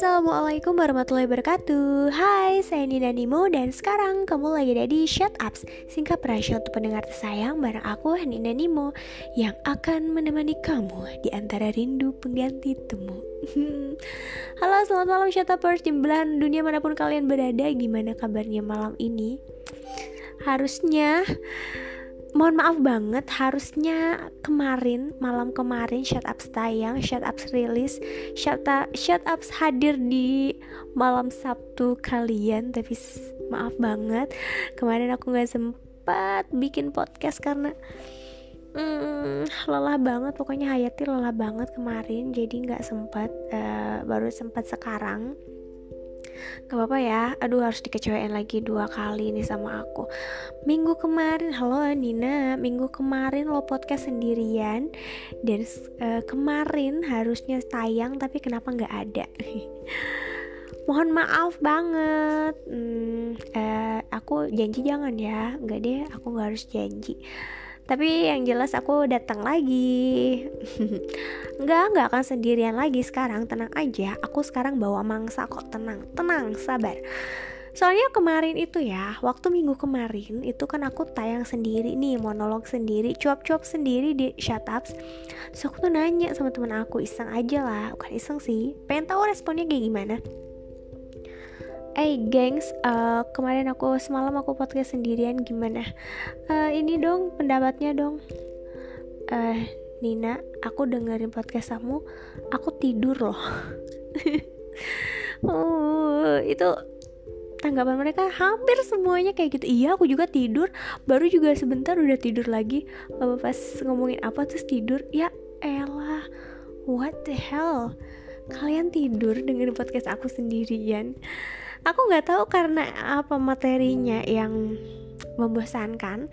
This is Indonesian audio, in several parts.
Assalamualaikum warahmatullahi wabarakatuh. Hai, saya Nina Nimo dan sekarang kamu lagi ada di Shut Ups Singkat ratio untuk pendengar tersayang bareng aku Nina Nimo Yang akan menemani kamu di antara rindu pengganti temu. Halo, selamat malam Shut Uppers di dunia mana pun kalian berada. Gimana kabarnya malam ini? Harusnya mohon maaf banget harusnya kemarin malam kemarin shut up tayang shut up rilis shut up shut up hadir di malam Sabtu kalian tapi maaf banget. Kemarin aku nggak sempat bikin podcast karena hmm, lelah banget. Pokoknya Hayati lelah banget kemarin jadi nggak sempat uh, baru sempat sekarang Gak apa-apa ya. Aduh harus dikecewain lagi dua kali nih sama aku. Minggu kemarin Halo Nina. Minggu kemarin lo podcast sendirian. Dan uh, kemarin harusnya tayang Tapi kenapa gak ada? Mohon maaf banget. Hmm, uh, Aku janji jangan ya. Gak deh aku gak harus janji tapi yang jelas aku datang lagi. Enggak, enggak akan sendirian lagi. Sekarang Tenang aja, aku sekarang bawa mangsa kok. Tenang, tenang, sabar. Soalnya kemarin itu ya, waktu minggu kemarin itu kan aku tayang sendiri nih, monolog sendiri, cuap-cuap sendiri di Shut Ups. So aku tuh nanya sama temen aku, iseng aja lah, bukan iseng sih, pengen tahu responnya kayak gimana. Eh hey, gengs, uh, kemarin aku semalam aku podcast sendirian gimana? Uh, ini dong pendapatnya dong. Uh, Nina, aku dengerin podcast kamu, aku tidur loh. uh, itu tanggapan mereka hampir semuanya kayak gitu. Iya, aku juga tidur. Baru juga sebentar udah tidur lagi. Pas ngomongin apa terus tidur. Ya elah, what the hell? Kalian tidur dengerin podcast aku sendirian aku nggak tahu karena apa materinya yang membosankan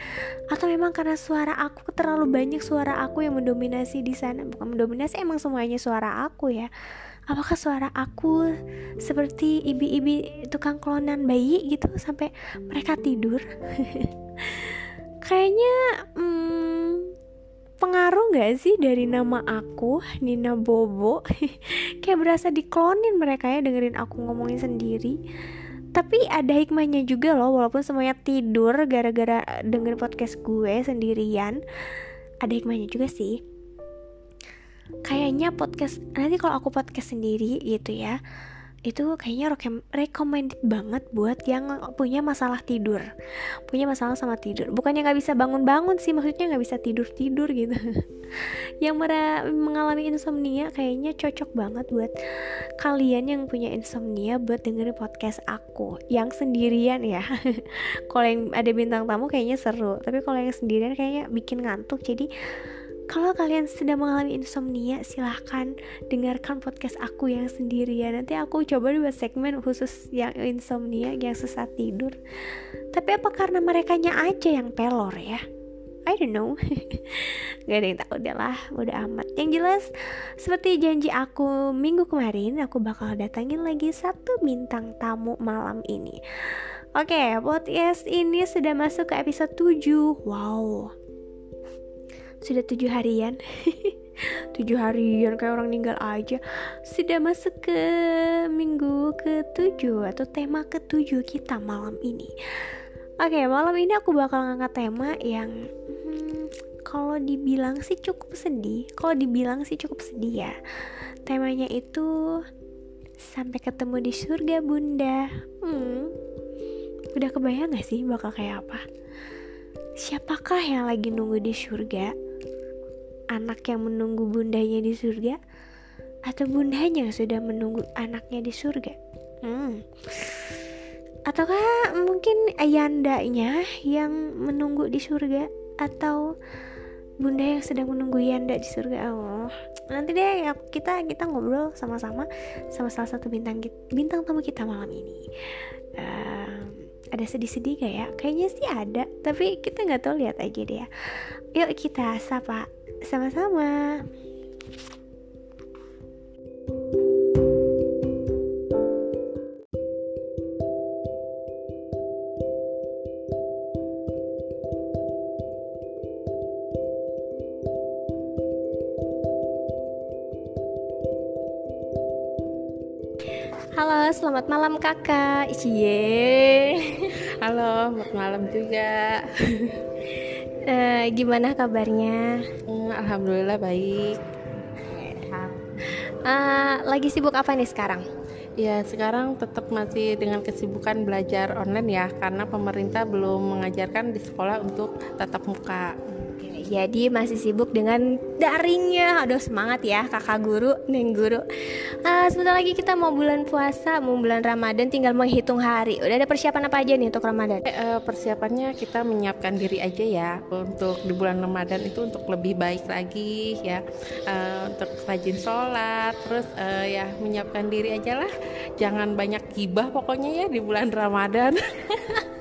atau memang karena suara aku terlalu banyak suara aku yang mendominasi di sana. Bukan mendominasi emang semuanya suara aku ya. Apakah suara aku seperti ibi-ibi tukang klonan bayi gitu sampai mereka tidur? Kayaknya hmm, pengaruh gak sih dari nama aku Nina Bobo? Kayak berasa diklonin mereka ya dengerin aku ngomongin sendiri. Tapi ada hikmahnya juga loh walaupun semuanya tidur gara-gara dengerin podcast gue sendirian ada hikmahnya juga sih. Kayaknya podcast nanti kalau aku podcast sendiri gitu ya itu kayaknya recommended banget buat yang punya masalah tidur. Punya masalah sama tidur. Bukannya nggak bisa bangun-bangun sih maksudnya nggak bisa tidur-tidur gitu. Yang mengalami insomnia kayaknya cocok banget buat kalian yang punya insomnia buat dengerin podcast aku. Yang sendirian ya. Kalau yang ada bintang tamu kayaknya seru. Tapi kalau yang sendirian kayaknya bikin ngantuk. Jadi kalau kalian sedang mengalami insomnia, silahkan dengarkan podcast aku yang sendirian. Nanti aku coba buat segmen khusus yang insomnia, yang sesat tidur. Tapi apa karena mereka aja yang pelor ya? I don't know Gak ada yang tahu deh lah Udah amat Yang jelas Seperti janji aku minggu kemarin Aku bakal datangin lagi satu bintang tamu malam ini Oke okay, podcast ini sudah masuk ke episode 7 Wow sudah tujuh harian. Tujuh harian kayak orang meninggal aja. Sudah masuk ke minggu ke tujuh atau tema ke tujuh kita malam ini. Oke okay, malam ini aku bakal ngangkat tema yang hmm, kalau dibilang sih cukup sedih. Kalau dibilang sih cukup sedih ya. Temanya itu sampai ketemu di surga bunda. Hmm, udah kebayang gak sih bakal kayak apa? Siapakah yang lagi nunggu di surga anak yang menunggu bundanya di surga? Atau bundanya yang sudah menunggu anaknya di surga? Hmm. ataukah mungkin ayandanya yang menunggu di surga? Atau bunda yang sedang menunggu Yanda di surga? Oh nanti deh ya kita kita ngobrol sama-sama sama salah satu bintang bintang tamu kita malam ini. Uh, ada sedih-sedih gak ya? Kayaknya sih ada tapi kita nggak tahu lihat aja deh ya. Yuk kita sapa sama-sama. Halo, selamat malam kakak. Cie. Halo, selamat malam juga. Uh, gimana kabarnya? Hmm, Alhamdulillah baik. Uh, lagi sibuk apa nih sekarang? Ya, sekarang tetap masih dengan kesibukan belajar online ya, karena pemerintah belum mengajarkan di sekolah untuk tatap muka. Jadi masih sibuk dengan daringnya. Aduh semangat ya kakak guru, neng guru. Uh, sebentar lagi kita mau bulan puasa, mau bulan Ramadan, tinggal menghitung hari. Udah ada persiapan apa aja nih untuk Ramadan? Uh, persiapannya kita menyiapkan diri aja ya untuk di bulan Ramadan itu untuk lebih baik lagi ya, uh, untuk rajin sholat, terus uh, ya menyiapkan diri aja lah. Jangan banyak gibah pokoknya ya di bulan Ramadan.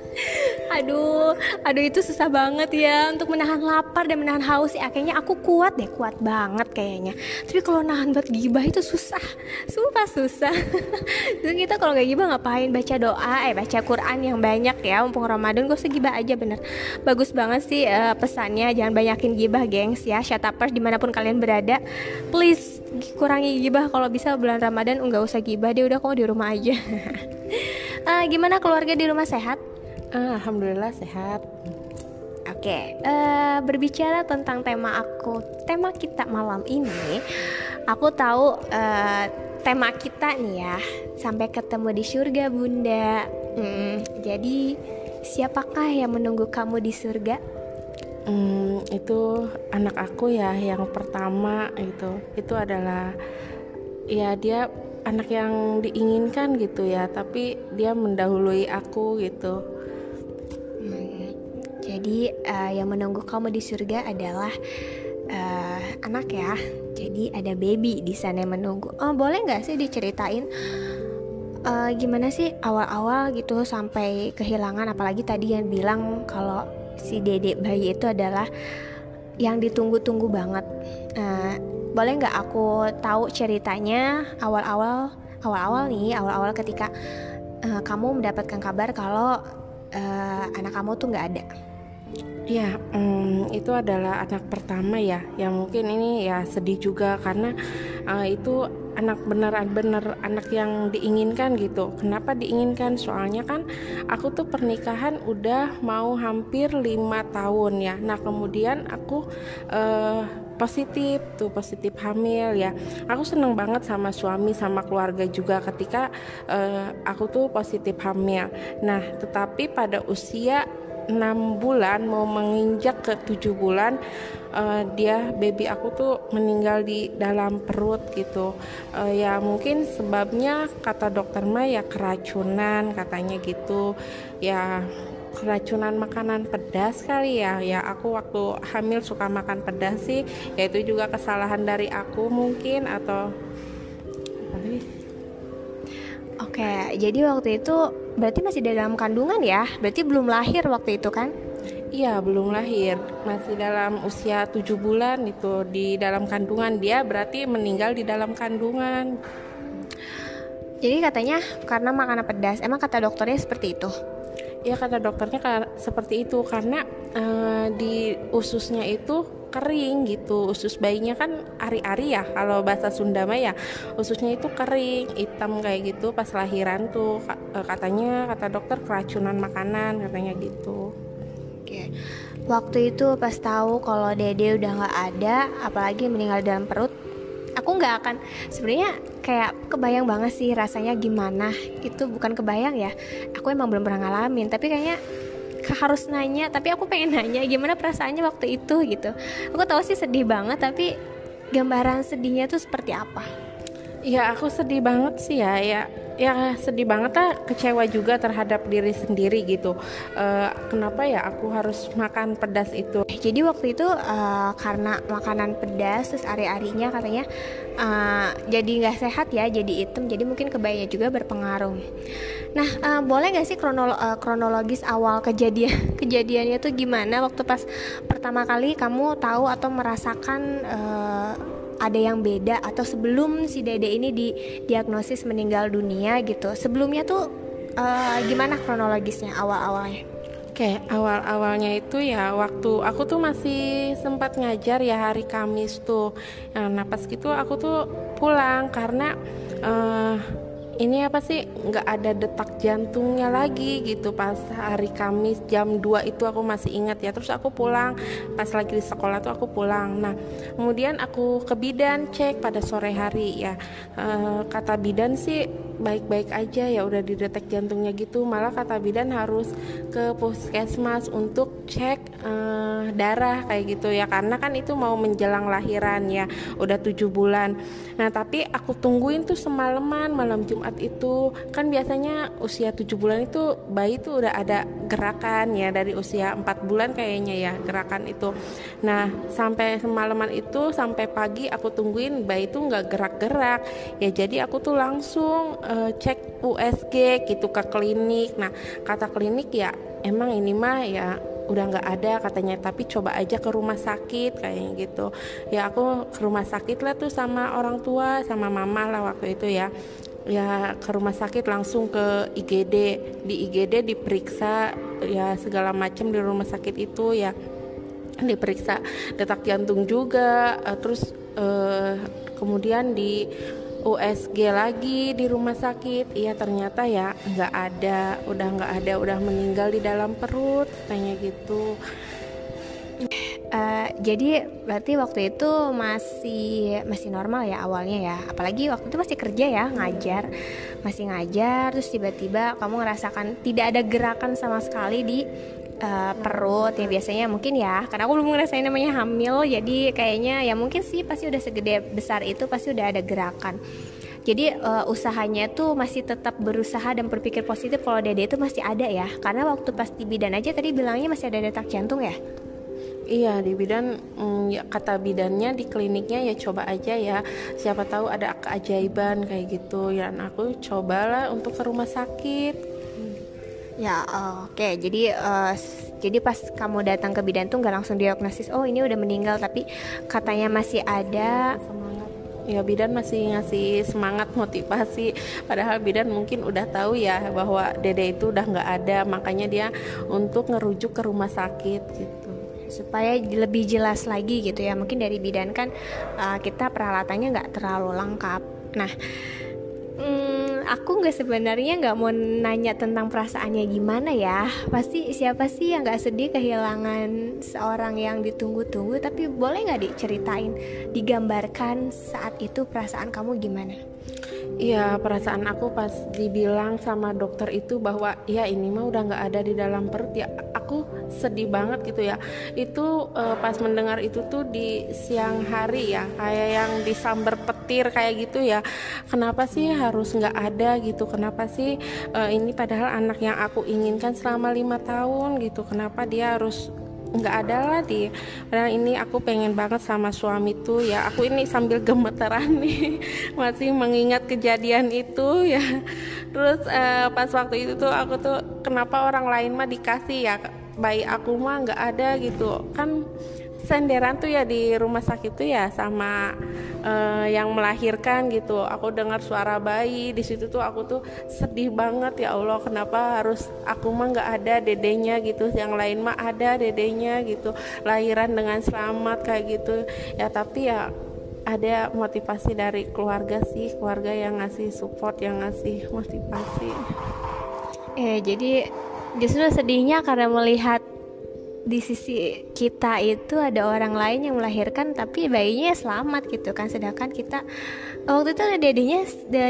aduh aduh itu susah banget ya untuk menahan lapar dan menahan haus ya. Kayaknya aku kuat deh kuat banget kayaknya. Tapi kalau nahan buat gibah itu susah sumpah susah. Terus kita kalau nggak gibah ngapain? Baca doa eh baca Quran yang banyak ya. Mumpung Ramadan gue segibah aja bener. Bagus banget sih uh, pesannya. Jangan banyakin gibah gengs ya. Shutupers di mana pun kalian berada. Please kurangi gibah. Kalau bisa bulan Ramadan nggak usah gibah deh. Udah kok di rumah aja. Uh, gimana keluarga di rumah sehat Alhamdulillah sehat. Oke, okay, uh, berbicara tentang tema aku, tema kita malam ini, aku tahu uh, tema kita nih ya, sampai ketemu di surga bunda. Hmm, jadi siapakah yang menunggu kamu di surga? Hmm, itu anak aku ya, yang pertama itu, itu adalah ya dia anak yang diinginkan gitu ya, tapi dia mendahului aku gitu jadi uh, yang menunggu kamu di surga adalah uh, anak ya. Jadi ada baby di sana yang menunggu. Oh, boleh nggak sih diceritain uh, gimana sih awal-awal gitu sampai kehilangan apalagi tadi yang bilang kalau si dedek bayi itu adalah yang ditunggu-tunggu banget. Uh, boleh nggak aku tahu ceritanya awal-awal awal-awal nih awal-awal ketika uh, kamu mendapatkan kabar kalau uh, anak kamu tuh nggak ada. Ya, um, itu adalah anak pertama ya, yang mungkin ini ya sedih juga karena uh, itu anak beneran-bener anak yang diinginkan gitu. Kenapa diinginkan? Soalnya kan aku tuh pernikahan udah mau hampir lima tahun ya. Nah kemudian aku uh, positif tuh positif hamil ya. Aku seneng banget sama suami sama keluarga juga ketika uh, aku tuh positif hamil. Nah tetapi pada usia enam bulan mau menginjak ke tujuh bulan uh, dia baby aku tuh meninggal di dalam perut gitu. Uh, ya mungkin sebabnya kata dokter mah ya keracunan katanya gitu. Ya keracunan makanan pedas kali ya. Ya aku waktu hamil suka makan pedas sih. Ya itu juga kesalahan dari aku mungkin atau Oke, jadi waktu itu berarti masih dalam kandungan ya? Berarti belum lahir waktu itu kan? Iya, belum lahir. Masih dalam usia tujuh bulan itu di dalam kandungan dia berarti meninggal di dalam kandungan. Jadi katanya karena makanan pedas. Emang kata dokternya seperti itu? Ya kata dokternya seperti itu. Karena uh, di ususnya itu kering gitu. Usus bayinya kan ari-ari ya kalau bahasa Sunda mah ya. Ususnya itu kering hitam kayak gitu pas lahiran tuh. Eh, katanya kata dokter keracunan makanan katanya gitu. Oke. Waktu itu pas tahu kalau dede udah nggak ada apalagi meninggal dalam perut nggak akan. Sebenarnya kayak kebayang banget sih rasanya gimana. Itu bukan kebayang ya. Aku emang belum pernah ngalamin tapi kayaknya harus nanya. Tapi aku pengen nanya gimana perasaannya waktu itu gitu. Aku tahu sih sedih banget tapi gambaran sedihnya tuh seperti apa ya aku sedih banget sih ya. Ya ya sedih banget lah kecewa juga terhadap diri sendiri gitu. Uh, kenapa ya aku harus makan pedas itu? Jadi waktu itu uh, karena makanan pedas terus ari-arinya katanya uh, jadi nggak sehat ya jadi hitam jadi mungkin kebayanya juga berpengaruh. Nah uh, boleh nggak sih kronolo uh, kronologis awal kejadian kejadiannya tuh gimana? Waktu pas pertama kali kamu tahu atau merasakan uh, ada yang beda atau sebelum si Dede ini didiagnosis meninggal dunia gitu. Sebelumnya tuh uh, gimana kronologisnya awal-awalnya? Oke, awal-awalnya itu ya waktu aku tuh masih sempat ngajar ya hari Kamis tuh. Nah, pas gitu aku tuh pulang karena uh, ini apa sih? Nggak ada detak jantungnya lagi gitu. Pas hari Kamis jam 2 itu aku masih ingat ya. Terus aku pulang. Pas lagi di sekolah tuh aku pulang. Nah kemudian aku ke bidan cek pada sore hari ya. E, kata bidan sih baik-baik aja ya. Udah didetek jantungnya gitu. Malah kata bidan harus ke puskesmas untuk cek uh, darah kayak gitu ya. Karena kan itu mau menjelang lahiran ya udah tujuh bulan. Nah tapi aku tungguin tuh semalaman malam Jumat itu. Kan biasanya usia tujuh bulan itu bayi tuh udah ada gerakan ya dari usia empat bulan kayaknya ya gerakan itu. Nah sampai semalaman itu sampai pagi aku tungguin bayi itu nggak gerak-gerak. Ya jadi aku tuh langsung uh, cek USG gitu ke klinik. Nah kata klinik ya emang ini mah ya udah nggak ada katanya. Tapi coba aja ke rumah sakit kayak gitu. Ya aku ke rumah sakit lah tuh sama orang tua sama mama lah waktu itu ya. Ya ke rumah sakit langsung ke IGD di IGD diperiksa ya segala macam di rumah sakit itu ya. Diperiksa detak jantung juga uh, terus uh, kemudian di USG lagi di rumah sakit. Iya ternyata ya nggak ada udah nggak ada udah meninggal di dalam perut tanya gitu. Uh, jadi berarti waktu itu masih masih normal ya awalnya ya? Apalagi waktu itu masih kerja ya ngajar. Masih ngajar terus tiba-tiba kamu ngerasakan tidak ada gerakan sama sekali di uh, perut ya biasanya mungkin ya karena aku belum ngerasain namanya hamil jadi kayaknya ya mungkin sih pasti udah segede besar itu pasti udah ada gerakan. Jadi uh, usahanya tuh masih tetap berusaha dan berpikir positif kalau dede itu masih ada ya. Karena waktu pas di bidan aja tadi bilangnya masih ada detak jantung ya? Iya di bidan mm, ya, kata bidannya di kliniknya ya coba aja ya. Siapa tahu ada keajaiban kayak gitu. Ya dan aku cobalah untuk ke rumah sakit Ya oke. Okay. jadi uh, jadi pas kamu datang ke bidan tuh nggak langsung diagnosis oh ini udah meninggal tapi katanya masih ada ya bidan masih ngasih semangat motivasi. Padahal bidan mungkin udah tahu ya bahwa dede itu udah nggak ada. Makanya dia untuk ngerujuk ke rumah sakit gitu. Supaya lebih jelas lagi gitu ya. Mungkin dari bidan kan uh, kita peralatannya nggak terlalu lengkap. Nah hmm, aku nggak sebenarnya nggak mau nanya tentang perasaannya gimana ya. Pasti siapa sih yang nggak sedih kehilangan seorang yang ditunggu-tunggu? Tapi boleh nggak diceritain digambarkan saat itu perasaan kamu gimana Iya perasaan aku pas dibilang sama dokter itu bahwa ya ini mah udah nggak ada di dalam perut. Ya aku sedih banget gitu ya. Itu uh, pas mendengar itu tuh di siang hari ya kayak yang disamber petir kayak gitu ya. Kenapa sih harus nggak ada gitu? Kenapa sih uh, ini padahal anak yang aku inginkan selama lima tahun gitu? Kenapa dia harus nggak ada lah di padahal ini aku pengen banget sama suami tuh ya. Aku ini sambil gemeteran nih masih mengingat kejadian itu ya. Terus uh, pas waktu itu tuh aku tuh kenapa orang lain mah dikasih ya? Bayi aku mah nggak ada gitu. Kan senderan tuh ya di rumah sakit tuh ya sama uh, yang melahirkan gitu. Aku dengar suara bayi di situ tuh aku tuh sedih banget ya Allah kenapa harus aku mah nggak ada dedenya gitu. Yang lain mah ada dedenya gitu. Lahiran dengan selamat kayak gitu. Ya tapi ya ada motivasi dari keluarga sih keluarga yang ngasih support yang ngasih motivasi. Eh jadi justru sedihnya karena melihat di sisi kita itu ada orang lain yang melahirkan tapi bayinya selamat gitu kan. Sedangkan kita waktu itu dedenya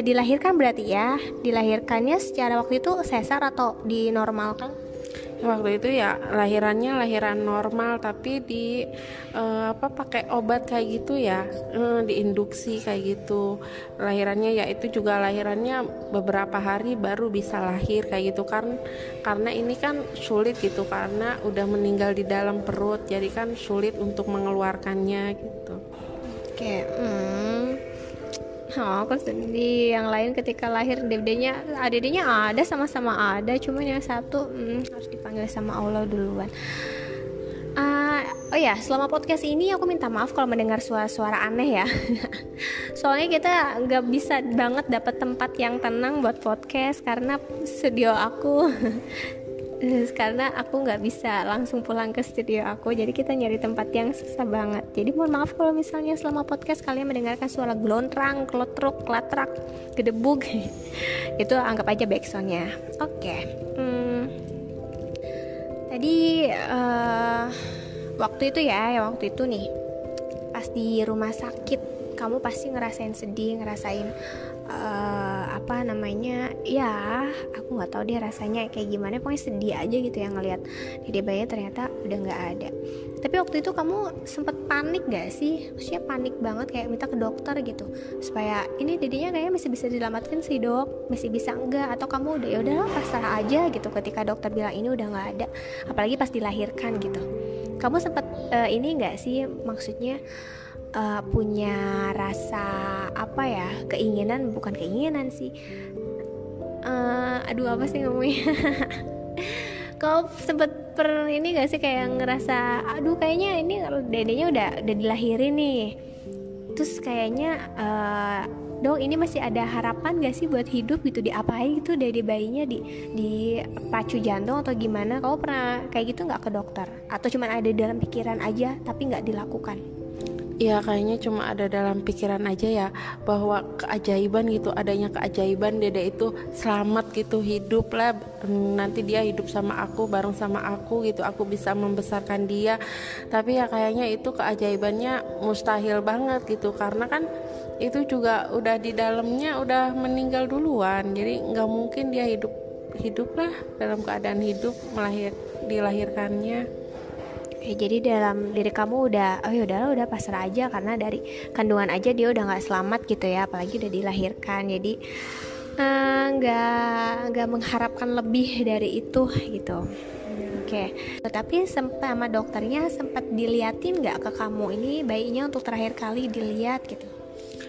dilahirkan berarti ya. Dilahirkannya secara waktu itu sesar atau dinormalkan waktu itu ya lahirannya lahiran normal tapi di uh, apa pakai obat kayak gitu ya. Uh, diinduksi kayak gitu. Lahirannya ya itu juga lahirannya beberapa hari baru bisa lahir kayak gitu kan. Karena ini kan sulit gitu karena udah meninggal di dalam perut jadi kan sulit untuk mengeluarkannya gitu. Oke okay. hmm Oh, aku sedih. Yang lain ketika lahir dedenya, adiknya ada sama-sama ada, cuma yang satu hmm, harus dipanggil sama Allah duluan. Uh, oh ya, selama podcast ini aku minta maaf kalau mendengar suara-suara aneh ya. Soalnya kita nggak bisa banget dapat tempat yang tenang buat podcast karena studio aku karena aku nggak bisa langsung pulang ke studio aku jadi kita nyari tempat yang susah banget. Jadi mohon maaf kalau misalnya selama podcast kalian mendengarkan suara gelontrang klotruk klatrak gedebug itu anggap aja backsoundnya oke okay. hmm, tadi uh, waktu itu ya ya waktu itu nih pas di rumah sakit kamu pasti ngerasain sedih ngerasain uh, apa namanya ya aku nggak tahu dia rasanya kayak gimana. Pokoknya sedih aja gitu ya ngelihat dede bayinya ternyata udah nggak ada. Tapi waktu itu kamu sempet panik gak sih? Maksudnya panik banget kayak minta ke dokter gitu supaya ini dedenya kayaknya masih bisa diselamatkan sih dok. Masih bisa enggak atau kamu udah ya udahlah pasrah aja gitu ketika dokter bilang ini udah nggak ada apalagi pas dilahirkan gitu. Kamu sempet uh, ini nggak sih? Maksudnya uh, punya rasa apa ya keinginan bukan keinginan sih. Uh, aduh apa sih ngomongnya? Kau sempet per ini gak sih kayak ngerasa aduh kayaknya ini dedenya udah udah dilahirin nih. Terus kayaknya uh, dong ini masih ada harapan gak sih buat hidup gitu? Diapain gitu dari bayinya? Di di pacu jantung atau gimana? Kau pernah kayak gitu nggak ke dokter? Atau cuma ada dalam pikiran aja tapi nggak dilakukan ya kayaknya cuma ada dalam pikiran aja ya bahwa keajaiban gitu adanya keajaiban dede itu selamat gitu hidup lah. Nanti dia hidup sama aku bareng sama aku gitu aku bisa membesarkan dia. Tapi ya kayaknya itu keajaibannya mustahil banget gitu karena kan itu juga udah di dalamnya udah meninggal duluan. Jadi nggak mungkin dia hidup hidup lah dalam keadaan hidup melahir dilahirkannya ya jadi dalam diri kamu udah oh ya udah pasrah aja karena dari kandungan aja dia udah nggak selamat gitu ya apalagi udah dilahirkan jadi eh, nggak uh, nggak mengharapkan lebih dari itu gitu Oke, okay. tapi sempat sama dokternya sempat diliatin nggak ke kamu ini bayinya untuk terakhir kali dilihat gitu?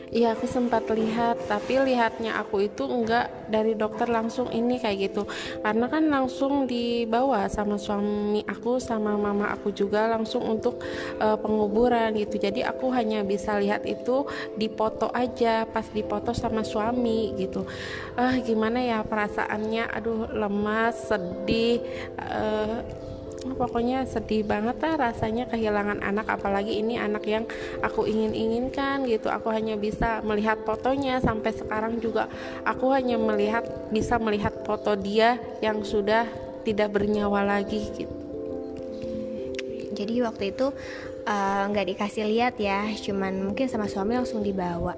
Iya aku sempat lihat tapi lihatnya aku itu enggak dari dokter langsung ini kayak gitu. Karena kan langsung dibawa sama suami aku sama mama aku juga langsung untuk uh, penguburan gitu. Jadi aku hanya bisa lihat itu di foto aja pas dipoto sama suami gitu. Ah uh, gimana ya perasaannya? Aduh lemas sedih uh, pokoknya sedih banget lah rasanya kehilangan anak apalagi ini anak yang aku ingin-inginkan gitu. Aku hanya bisa melihat fotonya. Sampai sekarang juga aku hanya melihat bisa melihat foto dia yang sudah tidak bernyawa lagi gitu. Jadi waktu itu eh, nggak uh, dikasih lihat ya. Cuman mungkin sama suami langsung dibawa.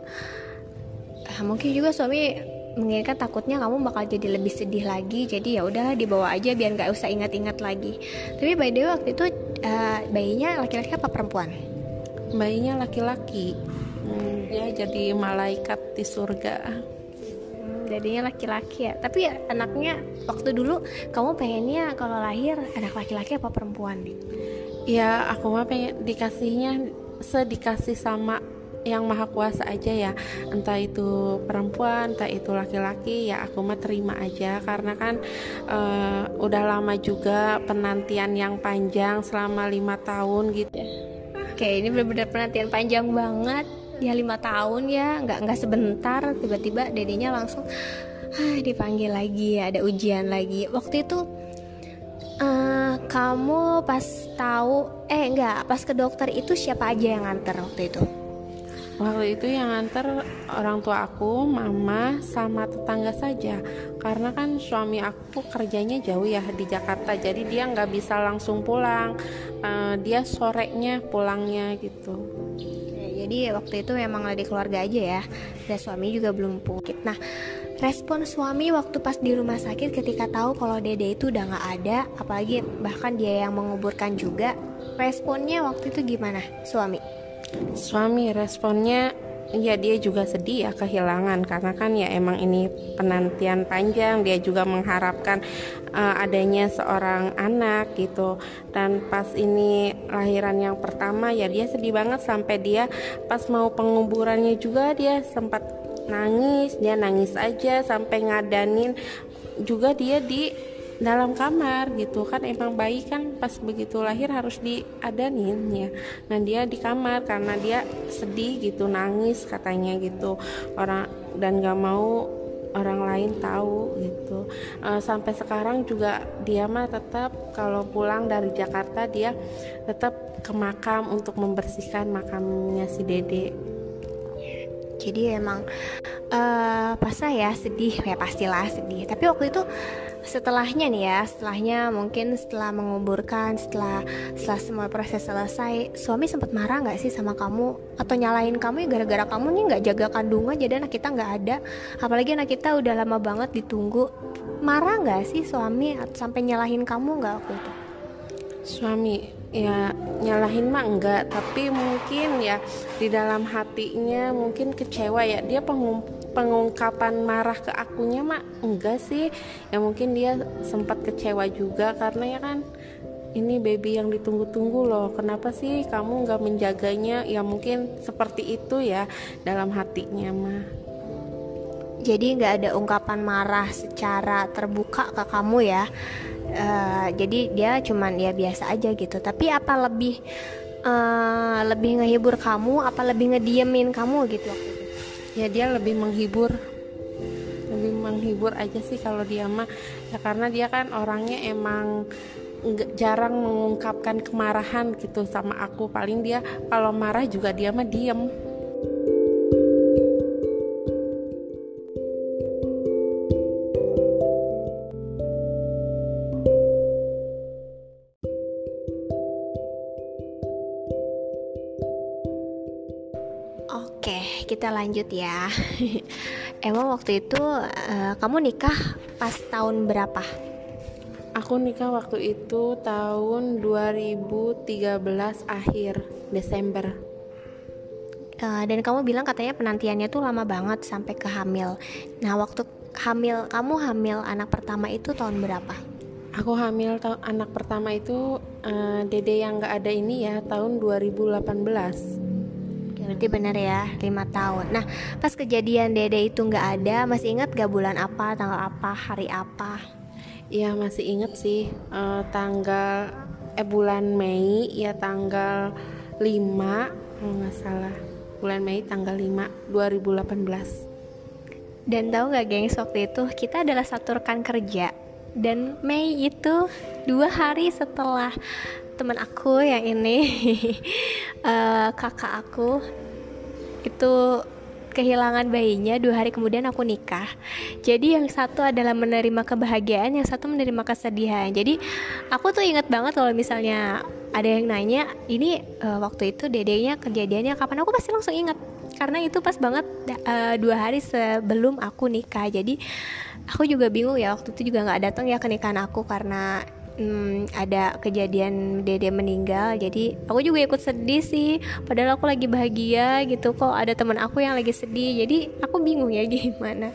Uh, mungkin juga suami mengingatkan takutnya kamu bakal jadi lebih sedih lagi. Jadi ya udahlah dibawa aja biar nggak usah ingat-ingat lagi. Tapi by the way waktu itu uh, bayinya laki-laki apa perempuan? Bayinya laki-laki. Hmm, ya jadi malaikat di surga. Hmm, jadinya laki-laki ya. Tapi ya, anaknya waktu dulu kamu pengennya kalau lahir anak laki-laki apa perempuan? Ya aku mah pengen dikasihnya sedikasih sama yang maha kuasa aja ya. Entah itu perempuan entah itu laki-laki ya aku mah terima aja. Karena kan uh, udah lama juga penantian yang panjang selama lima tahun gitu. Oke ini benar-benar penantian panjang banget. Ya lima tahun ya. Nggak nggak sebentar tiba-tiba dedenya langsung ah, dipanggil lagi ya ada ujian lagi. Waktu itu uh, kamu pas tahu eh enggak pas ke dokter itu siapa aja yang nganter waktu itu Waktu itu yang nganter orang tua aku, mama, sama tetangga saja. Karena kan suami aku kerjanya jauh ya di Jakarta, jadi dia nggak bisa langsung pulang. Uh, dia sorenya pulangnya gitu. jadi waktu itu memang lagi keluarga aja ya. Dan suami juga belum pulang. Nah, respon suami waktu pas di rumah sakit ketika tahu kalau dede itu udah nggak ada, apalagi bahkan dia yang menguburkan juga, responnya waktu itu gimana suami? Suami responnya ya dia juga sedih ya kehilangan. Karena kan ya emang ini penantian panjang dia juga mengharapkan uh, adanya seorang anak gitu. Dan pas ini lahiran yang pertama ya dia sedih banget sampai dia pas mau penguburannya juga dia sempat nangis dia nangis aja sampai ngadanin juga dia di dalam kamar gitu. Kan emang bayi kan pas begitu lahir harus diadanin ya nah dia di kamar karena dia sedih gitu nangis katanya gitu. Orang dan gak mau orang lain tahu gitu. Uh, sampai sekarang juga dia mah tetap kalau pulang dari Jakarta dia tetap ke makam untuk membersihkan makamnya si Dede. Jadi emang uh, pas ya sedih. Ya pastilah sedih. Tapi waktu itu setelahnya nih ya setelahnya mungkin setelah menguburkan setelah setelah semua proses selesai suami sempat marah nggak sih sama kamu? Atau nyalain kamu ya gara-gara kamu nih nggak jaga kandungan jadi anak kita nggak ada. Apalagi anak kita udah lama banget ditunggu. Marah nggak sih suami sampai nyalahin kamu nggak waktu itu? Suami ya nyalahin mah enggak tapi mungkin ya di dalam hatinya mungkin kecewa ya. Dia pengumpulan pengungkapan marah ke akunya mah enggak sih. Ya mungkin dia sempat kecewa juga karena ya kan ini baby yang ditunggu-tunggu loh. Kenapa sih kamu nggak menjaganya? Ya mungkin seperti itu ya dalam hatinya mah jadi nggak ada ungkapan marah secara terbuka ke kamu ya. Uh, jadi dia cuman ya biasa aja gitu. Tapi apa lebih uh, lebih ngehibur kamu? Apa lebih ngediemin kamu gitu ya dia lebih menghibur. Lebih menghibur aja sih kalau dia mah. Ya karena dia kan orangnya emang jarang mengungkapkan kemarahan gitu sama aku. Paling dia kalau marah juga dia mah diem lanjut ya. Emang waktu itu uh, kamu nikah pas tahun berapa? Aku nikah waktu itu tahun 2013 akhir Desember. Uh, dan kamu bilang katanya penantiannya tuh lama banget sampai ke hamil. Nah waktu hamil kamu hamil anak pertama itu tahun berapa? Aku hamil anak pertama itu uh, dede yang gak ada ini ya tahun 2018 berarti bener ya lima tahun. Nah pas kejadian dede itu nggak ada masih ingat gak bulan apa tanggal apa hari apa? Iya masih inget sih uh, tanggal eh bulan Mei ya tanggal 5 kalau nggak salah. Bulan Mei tanggal 5 2018 dan tahu nggak gengs waktu itu kita adalah satu rekan kerja. Dan Mei itu dua hari setelah teman aku yang ini uh, kakak aku itu kehilangan bayinya dua hari kemudian aku nikah. Jadi yang satu adalah menerima kebahagiaan yang satu menerima kesedihan. Jadi aku tuh inget banget kalau misalnya ada yang nanya ini uh, waktu itu dedenya kejadiannya kapan? Aku pasti langsung inget karena itu pas banget uh, dua hari sebelum aku nikah. Jadi aku juga bingung ya waktu itu juga nggak datang ya ke nikahan aku karena hmm, ada kejadian dede meninggal jadi aku juga ikut sedih sih. Padahal aku lagi bahagia gitu kok ada teman aku yang lagi sedih jadi aku bingung ya gimana.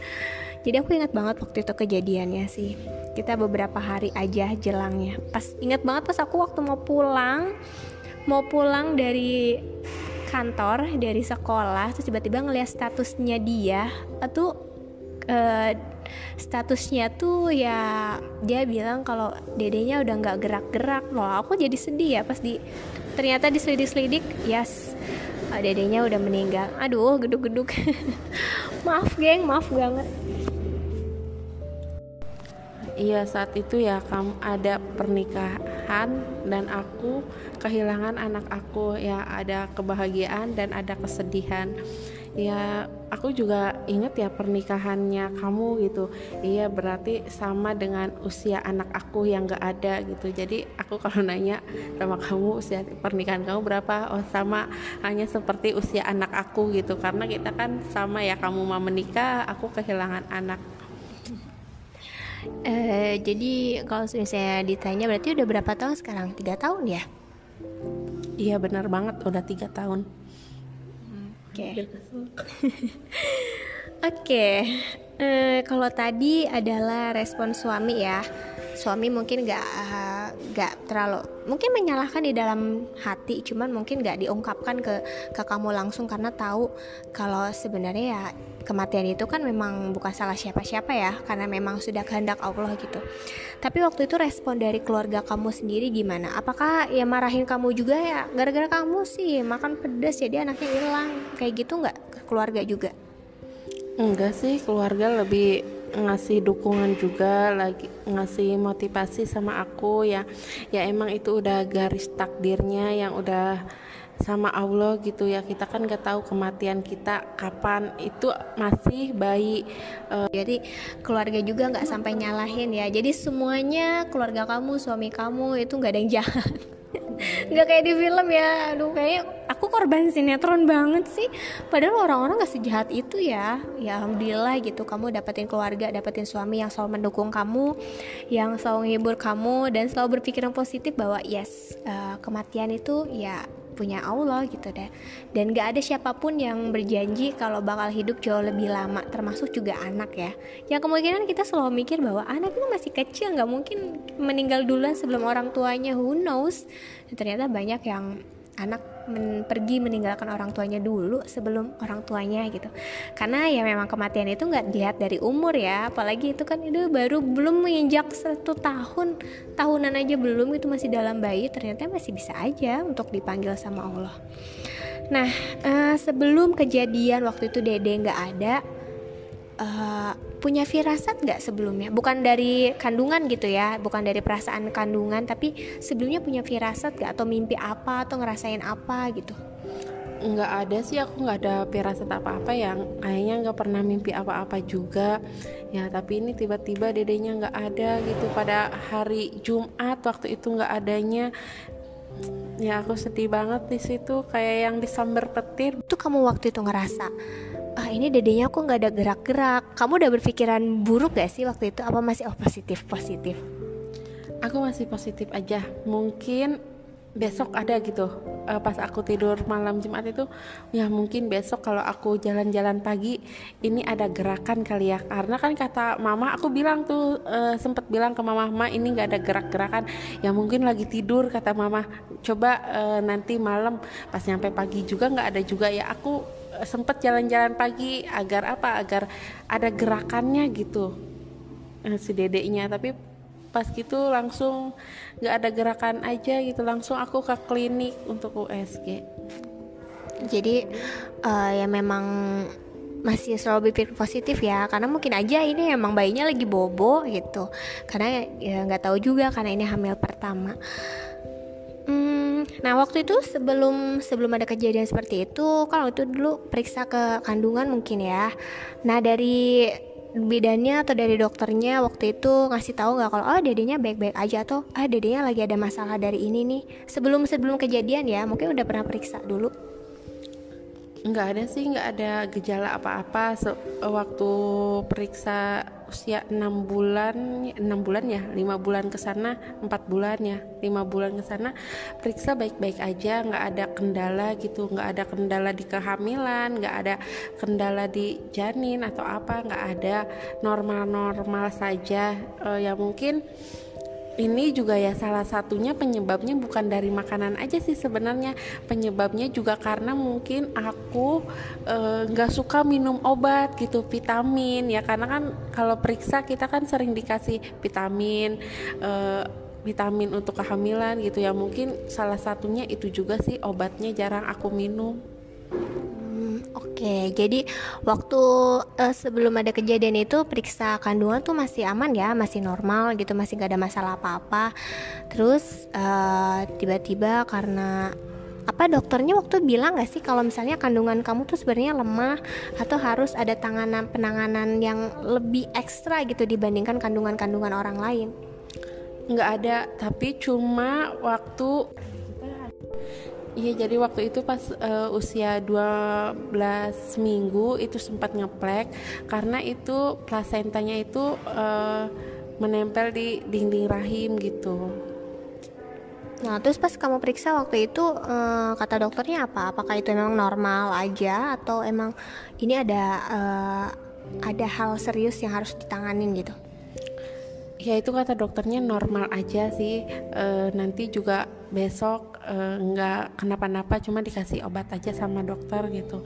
Jadi aku ingat banget waktu itu kejadiannya sih. Kita beberapa hari aja jelangnya. Pas ingat banget pas aku waktu mau pulang mau pulang dari kantor dari sekolah terus tiba-tiba ngeliat statusnya dia itu uh, statusnya tuh ya dia bilang kalau dedenya udah nggak gerak-gerak. Loh aku jadi sedih ya pas di ternyata diselidik-selidik yes uh, dedenya udah meninggal. Aduh geduk-geduk. Maaf geng maaf banget. Iya saat itu ya kamu ada pernikahan dan aku kehilangan anak aku. Ya ada kebahagiaan dan ada kesedihan ya aku juga inget ya pernikahannya kamu gitu. Iya berarti sama dengan usia anak aku yang gak ada gitu. Jadi aku kalau nanya sama kamu usia pernikahan kamu berapa? Oh sama. Hanya seperti usia anak aku gitu. Karena kita kan sama ya kamu mau menikah aku kehilangan anak. Uh, jadi kalau misalnya ditanya berarti udah berapa tahun sekarang? Tiga tahun ya? Iya benar banget. Udah tiga tahun. Okay. Oke. Okay. Uh, kalau tadi adalah respon suami ya. Suami mungkin gak gak terlalu mungkin menyalahkan di dalam hati, cuman mungkin gak diungkapkan ke ke kamu langsung karena tahu kalau sebenarnya ya kematian itu kan memang bukan salah siapa-siapa ya karena memang sudah kehendak Allah gitu tapi waktu itu respon dari keluarga kamu sendiri gimana apakah ya marahin kamu juga ya gara-gara kamu sih makan pedas jadi anaknya hilang kayak gitu nggak keluarga juga enggak sih keluarga lebih ngasih dukungan juga lagi ngasih motivasi sama aku ya. Ya emang itu udah garis takdirnya yang udah sama Allah gitu ya. Kita kan gak tahu kematian kita kapan. Itu masih bayi. Uh, jadi keluarga juga nggak sampai nyalahin ya. Jadi semuanya keluarga kamu suami kamu itu nggak ada yang jahat. Nggak kayak di film ya. Aduh kayak aku korban sinetron banget sih. Padahal orang-orang gak sejahat itu ya. Ya alhamdulillah gitu. Kamu dapetin keluarga dapetin suami yang selalu mendukung kamu yang selalu menghibur kamu dan selalu berpikiran positif bahwa yes uh, kematian itu ya punya Allah gitu deh. Dan gak ada siapa pun yang berjanji kalau bakal hidup jauh lebih lama termasuk juga anak ya. Yang kemungkinan kita selalu mikir bahwa anak itu masih kecil nggak mungkin meninggal duluan sebelum orang tuanya. Who knows? Dan ternyata banyak yang anak men pergi meninggalkan orang tuanya dulu sebelum orang tuanya gitu. Karena ya memang kematian itu nggak dilihat dari umur ya apalagi itu kan itu baru belum menginjak satu tahun tahunan aja belum itu masih dalam bayi ternyata masih bisa aja untuk dipanggil sama Allah. Nah uh, sebelum kejadian waktu itu dede nggak ada uh, punya firasat nggak sebelumnya? Bukan dari kandungan gitu ya bukan dari perasaan kandungan tapi sebelumnya punya firasat nggak? Atau mimpi apa atau ngerasain apa gitu? Nggak ada sih aku nggak ada firasat apa-apa yang ayahnya nggak pernah mimpi apa-apa juga. Ya tapi ini tiba-tiba dedenya nggak ada gitu. Pada hari Jumat waktu itu nggak adanya. Ya aku sedih banget di situ. Kayak yang disambar petir. Itu kamu waktu itu ngerasa ah ini dedenya kok nggak ada gerak-gerak. Kamu udah berpikiran buruk gak sih waktu itu? Apa masih oh positif positif? Aku masih positif aja. Mungkin besok ada gitu. Uh, pas aku tidur malam Jumat itu ya mungkin besok kalau aku jalan-jalan pagi ini ada gerakan kali ya. Karena kan kata mama aku bilang tuh uh, sempet bilang ke mama mama ini nggak ada gerak-gerakan. Ya mungkin lagi tidur kata mama. Coba uh, nanti malam pas nyampe pagi juga nggak ada juga ya. Aku sempet jalan-jalan pagi agar apa agar ada gerakannya gitu uh, si dedeknya. Tapi pas gitu langsung nggak ada gerakan aja gitu. Langsung aku ke klinik untuk USG jadi uh, ya memang masih selalu berpikir positif ya. Karena mungkin aja ini emang bayinya lagi bobo gitu. Karena ya nggak tahu juga karena ini hamil pertama nah waktu itu sebelum sebelum ada kejadian seperti itu kalau itu dulu periksa ke kandungan mungkin ya. Nah dari bidannya atau dari dokternya waktu itu ngasih tahu nggak kalau oh dedenya baik-baik aja atau ah dedenya lagi ada masalah dari ini nih. Sebelum sebelum kejadian ya mungkin udah pernah periksa dulu nggak ada sih nggak ada gejala apa-apa. Waktu periksa usia enam bulan enam bulan ya lima bulan ke sana empat bulan ya lima bulan ke sana periksa baik-baik aja. Nggak ada kendala gitu nggak ada kendala di kehamilan nggak ada kendala di janin atau apa nggak ada normal-normal saja. Uh, ya mungkin ini juga ya salah satunya penyebabnya bukan dari makanan aja sih sebenarnya. Penyebabnya juga karena mungkin aku eh, nggak e, suka minum obat gitu vitamin ya. Karena kan kalau periksa kita kan sering dikasih vitamin e, vitamin untuk kehamilan gitu ya. Mungkin salah satunya itu juga sih obatnya jarang aku minum Oke, jadi waktu uh, sebelum ada kejadian itu periksa kandungan tuh masih aman ya, masih normal gitu, masih gak ada masalah apa-apa. Terus uh, tiba-tiba karena apa dokternya waktu bilang gak sih kalau misalnya kandungan kamu tuh sebenarnya lemah atau harus ada tanganan penanganan yang lebih ekstra gitu dibandingkan kandungan-kandungan orang lain? Nggak ada, tapi cuma waktu Iya jadi waktu itu pas uh, usia 12 minggu itu sempat ngeplek karena itu plasentanya itu uh, menempel di dinding rahim gitu. Nah terus pas kamu periksa waktu itu uh, kata dokternya apa? Apakah itu memang normal aja atau emang ini ada uh, ada hal serius yang harus ditanganin gitu? Ya itu kata dokternya normal aja sih. E, nanti juga besok uh, nggak kenapa-napa cuma dikasih obat aja sama dokter gitu.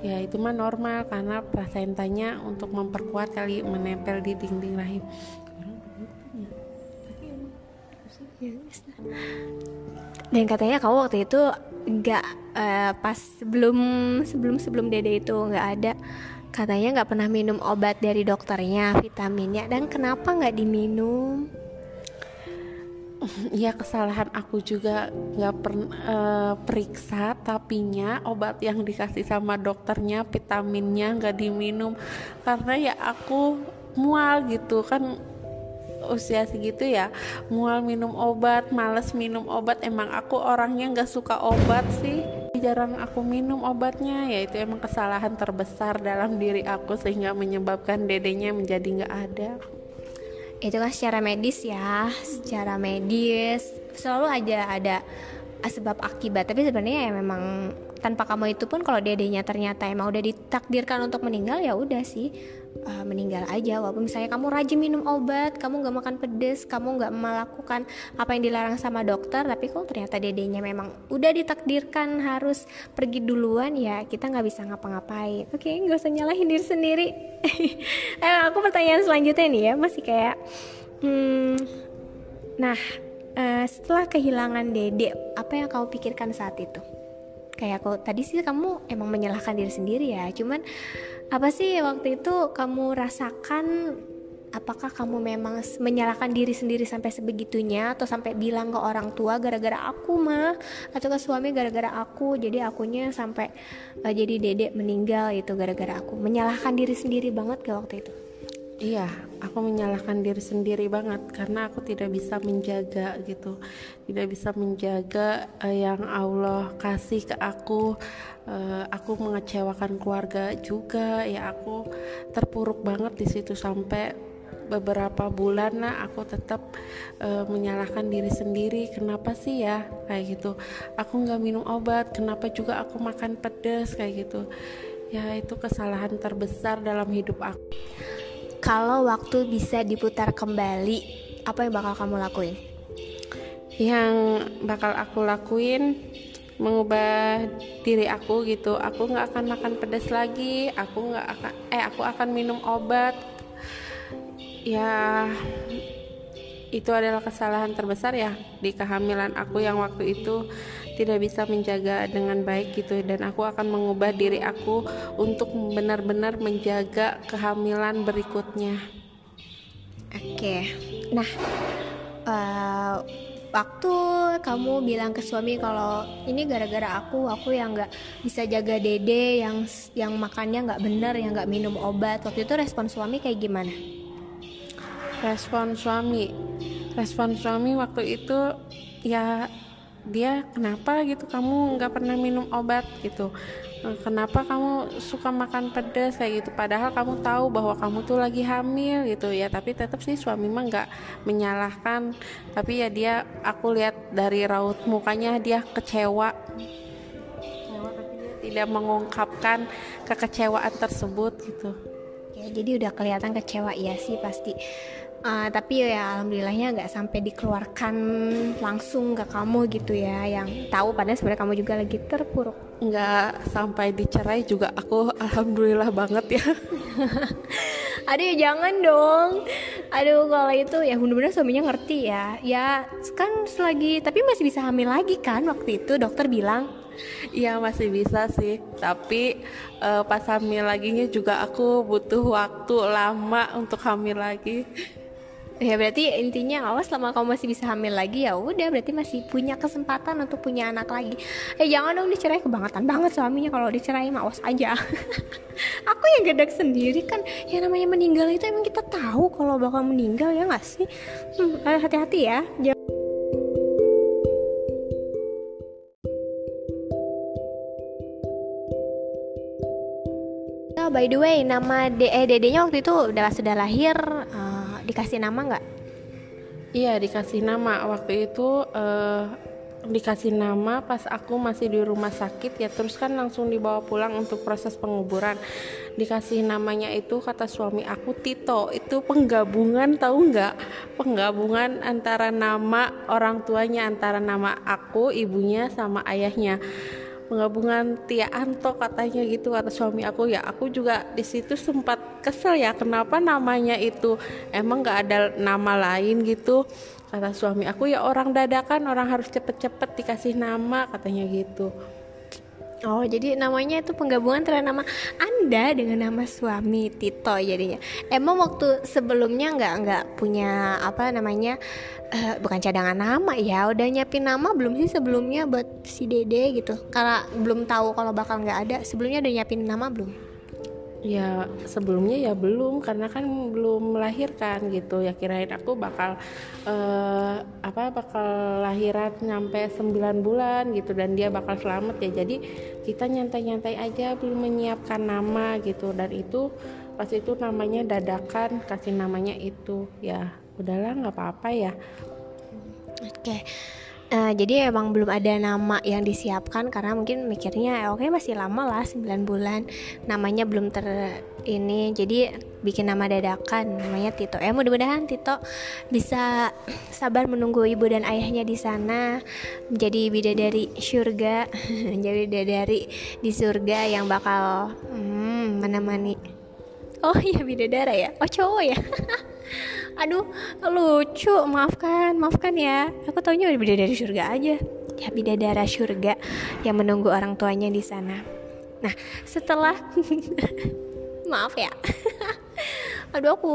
Ya itu mah normal karena plasentanya untuk memperkuat kali menempel di dinding rahim. Dan katanya kamu waktu itu nggak uh, pas sebelum sebelum sebelum dede itu nggak ada katanya nggak pernah minum obat dari dokternya vitaminnya dan kenapa nggak diminum? Ya kesalahan aku juga nggak pernah uh, periksa tapinya obat yang dikasih sama dokternya vitaminnya nggak diminum. Karena ya aku mual gitu kan usia segitu ya mual minum obat males minum obat. Emang aku orangnya nggak suka obat sih jarang aku minum obatnya ya itu emang kesalahan terbesar dalam diri aku sehingga menyebabkan dedenya menjadi nggak ada. Itu kan secara medis ya secara medis. Selalu aja ada sebab akibat tapi sebenarnya ya memang tanpa kamu itu pun kalau dedenya ternyata emang udah ditakdirkan untuk meninggal ya udah sih uh, meninggal aja walaupun misalnya kamu rajin minum obat kamu nggak makan pedes kamu nggak melakukan apa yang dilarang sama dokter tapi kalau ternyata dedenya memang udah ditakdirkan harus pergi duluan ya kita nggak bisa ngapa-ngapain. Oke okay, nggak usah nyalahin diri sendiri. Eh aku pertanyaan selanjutnya nih ya masih kayak hmm, nah uh, setelah kehilangan dede apa yang kamu pikirkan saat itu? Kayak aku tadi sih kamu emang menyalahkan diri sendiri ya cuman apa sih waktu itu kamu rasakan apakah kamu memang menyalahkan diri sendiri sampai sebegitunya? Atau sampai bilang ke orang tua gara-gara aku mah atau ke suami gara-gara aku jadi akunya sampai uh, jadi dedek meninggal itu gara-gara aku. Menyalahkan diri sendiri banget ke waktu itu Iya, aku menyalahkan diri sendiri banget karena aku tidak bisa menjaga gitu, tidak bisa menjaga uh, yang Allah kasih ke aku. Uh, aku mengecewakan keluarga juga, ya aku terpuruk banget di situ sampai beberapa bulan nah aku tetap uh, menyalahkan diri sendiri. Kenapa sih ya? Kayak gitu. Aku nggak minum obat kenapa juga aku makan pedas kayak gitu. Ya itu kesalahan terbesar dalam hidup aku kalau waktu bisa diputar kembali, apa yang bakal kamu lakuin? Yang bakal aku lakuin mengubah diri aku gitu. Aku nggak akan makan pedas lagi. Aku nggak akan eh aku akan minum obat. Ya itu adalah kesalahan terbesar ya di kehamilan aku yang waktu itu tidak bisa menjaga dengan baik gitu dan aku akan mengubah diri aku untuk benar-benar menjaga kehamilan berikutnya. Oke, nah uh, waktu kamu bilang ke suami kalau ini gara-gara aku, aku yang nggak bisa jaga dede, yang yang makannya nggak benar, yang nggak minum obat, waktu itu respon suami kayak gimana? Respon suami, respon suami waktu itu ya dia kenapa gitu? Kamu nggak pernah minum obat gitu. Eh, kenapa kamu suka makan pedas? Kayak gitu. Padahal kamu tahu bahwa kamu tuh lagi hamil gitu ya. Tapi tetap sih suami mah nggak menyalahkan. Tapi ya dia aku lihat dari raut mukanya dia kecewa. Tapi dia tidak mengungkapkan kekecewaan tersebut gitu. Ya jadi udah kelihatan kecewa ya sih pasti uh, tapi ya alhamdulillahnya nggak sampai dikeluarkan langsung ke kamu gitu ya yang tahu padahal sebenarnya kamu juga lagi terpuruk. Nggak sampai dicerai juga aku alhamdulillah banget ya. Aduh jangan dong. Aduh kalau itu ya bener-bener suaminya ngerti ya. Ya kan selagi tapi masih bisa hamil lagi kan waktu itu dokter bilang. Iya masih bisa sih, tapi uh, pas hamil laginya juga aku butuh waktu lama untuk hamil lagi ya berarti intinya awas selama kamu masih bisa hamil lagi ya udah berarti masih punya kesempatan untuk punya anak lagi. Eh jangan dong dicerai kebangetan banget suaminya kalau dicerai awas aja. Aku yang gedek sendiri kan yang namanya meninggal itu emang kita tahu kalau bakal meninggal ya nggak sih? Hmm, eh, hati-hati ya. Jangan Oh, by the way, nama de eh, dedenya waktu itu udah sudah lahir uh, dikasih nama nggak? Iya dikasih nama. Waktu itu uh, dikasih nama pas aku masih di rumah sakit ya terus kan langsung dibawa pulang untuk proses penguburan. Dikasih namanya itu kata suami aku Tito. Itu penggabungan tahu nggak? Penggabungan antara nama orang tuanya antara nama aku ibunya sama ayahnya penggabungan Tia Anto katanya gitu kata suami aku. Ya aku juga di situ sempat kesel ya kenapa namanya itu emang nggak ada nama lain gitu? Kata suami aku ya orang dadakan orang harus cepet-cepet dikasih nama katanya gitu Oh, jadi namanya itu penggabungan antara nama Anda dengan nama suami Tito jadinya. Emang waktu sebelumnya nggak nggak punya apa namanya uh, bukan cadangan nama ya, udah nyiapin nama belum sih sebelumnya buat si Dede gitu. Karena belum tahu kalau bakal nggak ada, sebelumnya udah nyiapin nama belum? Ya sebelumnya ya belum karena kan belum melahirkan gitu. Ya kirain aku bakal uh, apa bakal lahiran nyampe 9 bulan gitu dan dia bakal selamat ya. Jadi kita nyantai-nyantai aja belum menyiapkan nama gitu. Dan itu pas itu namanya dadakan kasih namanya itu. Ya udahlah nggak apa-apa ya. Oke. okay. Uh, jadi emang belum ada nama yang disiapkan karena mungkin mikirnya eh, oke okay, masih lama lah 9 bulan. Namanya belum ter ini jadi bikin nama dadakan namanya Tito. Ya mudah-mudahan Tito bisa sabar menunggu ibu dan ayahnya di sana menjadi bidadari surga menjadi bidadari di surga yang bakal hmm, menemani. Oh iya bidadara ya? Oh cowok ya aduh lucu. Maafkan maafkan ya. Aku taunya udah bidadari surga aja. Ya bidadara surga yang menunggu orang tuanya di sana. Nah setelah maaf ya. Aduh aku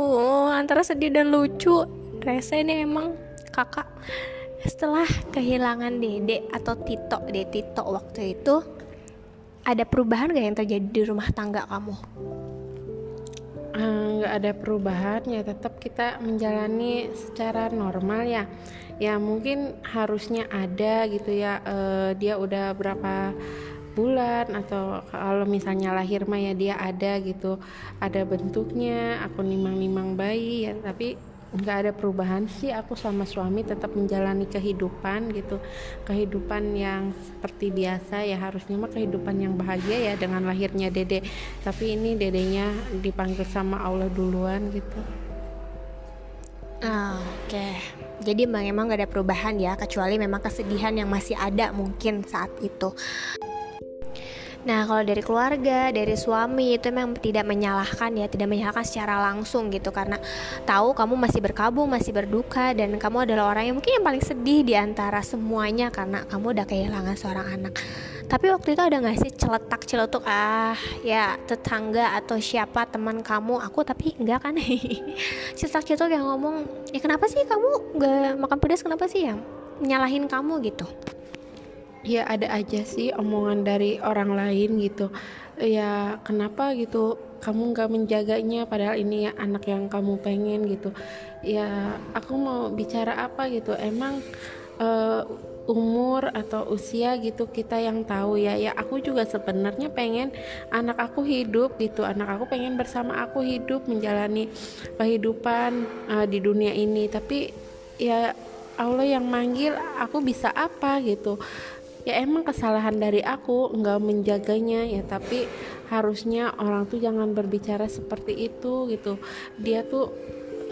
antara sedih dan lucu. Rese ini emang kakak. Setelah kehilangan dede atau tito de tito waktu itu ada perubahan gak yang terjadi di rumah tangga kamu nggak uh, ada perubahan ya tetap kita menjalani secara normal ya. Ya mungkin harusnya ada gitu ya uh, dia udah berapa bulan atau kalau misalnya lahir mah ya dia ada gitu. Ada bentuknya aku nimang-nimang bayi ya tapi nggak ada perubahan sih aku sama suami tetap menjalani kehidupan gitu kehidupan yang seperti biasa ya harusnya mah kehidupan yang bahagia ya dengan lahirnya dede tapi ini dedenya dipanggil sama Allah duluan gitu Oh, Oke, okay. jadi memang emang gak ada perubahan ya, kecuali memang kesedihan yang masih ada mungkin saat itu. Nah, kalau dari keluarga, dari suami itu memang tidak menyalahkan ya, tidak menyalahkan secara langsung gitu. Karena tahu kamu masih berkabung, masih berduka dan kamu adalah orang yang mungkin yang paling sedih di antara semuanya karena kamu udah kehilangan seorang anak. Tapi waktu itu ada gak sih celetak celetuk ah ya tetangga atau siapa teman kamu aku tapi enggak kan? Celetak celetuk yang ngomong ya kenapa sih kamu gak makan pedas? Kenapa sih ya nyalahin kamu? gitu ya ada aja sih omongan dari orang lain gitu. Ya kenapa gitu? Kamu nggak menjaganya padahal ini ya anak yang kamu pengen gitu. Ya aku mau bicara apa gitu? Emang uh, umur atau usia gitu kita yang tahu ya? Ya aku juga sebenarnya pengen anak aku hidup gitu. Anak aku pengen bersama aku hidup menjalani kehidupan uh, di dunia ini. Tapi ya Allah yang manggil aku bisa apa gitu ya emang kesalahan dari aku nggak menjaganya ya tapi harusnya orang tuh jangan berbicara seperti itu gitu. Dia tuh